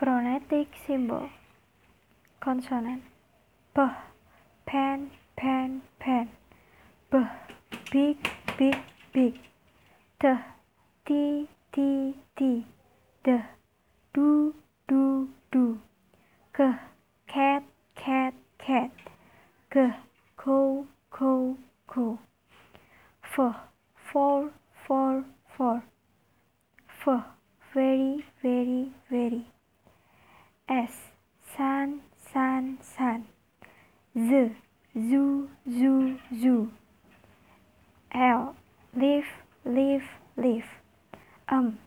Phonetic symbol Consonant P Pen, pen, pen B Big, big, big T T, T, T D Do, do, do K Cat, cat, cat G Cool, cool, cool F for, for F Very, very, very S. Sun, sun, sun Z. Zoo, zoo, zoo L. Leaf, leaf, leaf Um.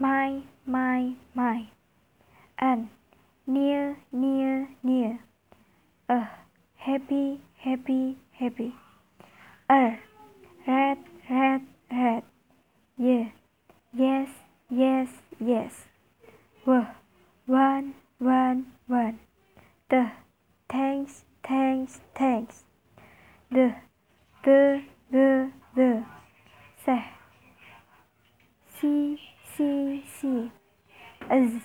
My, my, my. N. Near, near, near. Uh Happy, happy, happy. R. Red, red, red D The, the, the Se See, see, see Z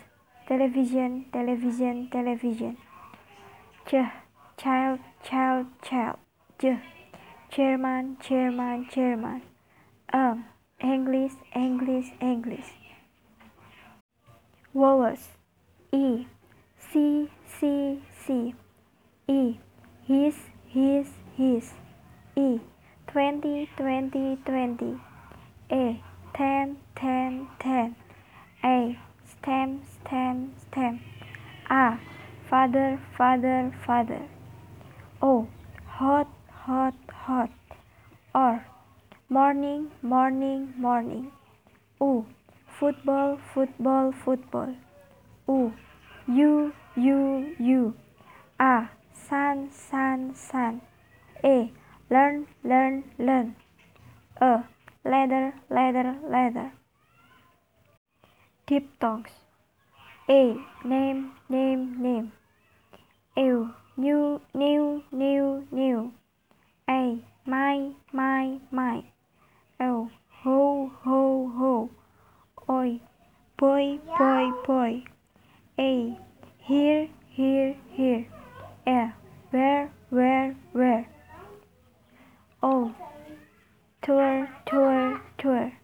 Television, television, television. Ch Child, child, child. Ch Chairman, chairman, chairman. Um English, English, English. Vowels E C, C, C E His, his, his E Twenty, twenty, twenty. A Ten, ten, ten. A Stamp, stamp, stamp A Father, father, father. O Hot, hot, hot. Or Morning, morning, morning. U Football, football, football. U You, you, you A Sun, sun, sun Learn, learn, learn. A Leather, leather, leather. Diphthongs A Name, name, name. Ew New, new, new, new. A My, my, my. O Ho, ho, ho. Oi Boy, boy, boy A Here, here, here E Where, where, where O Tour, tour, tour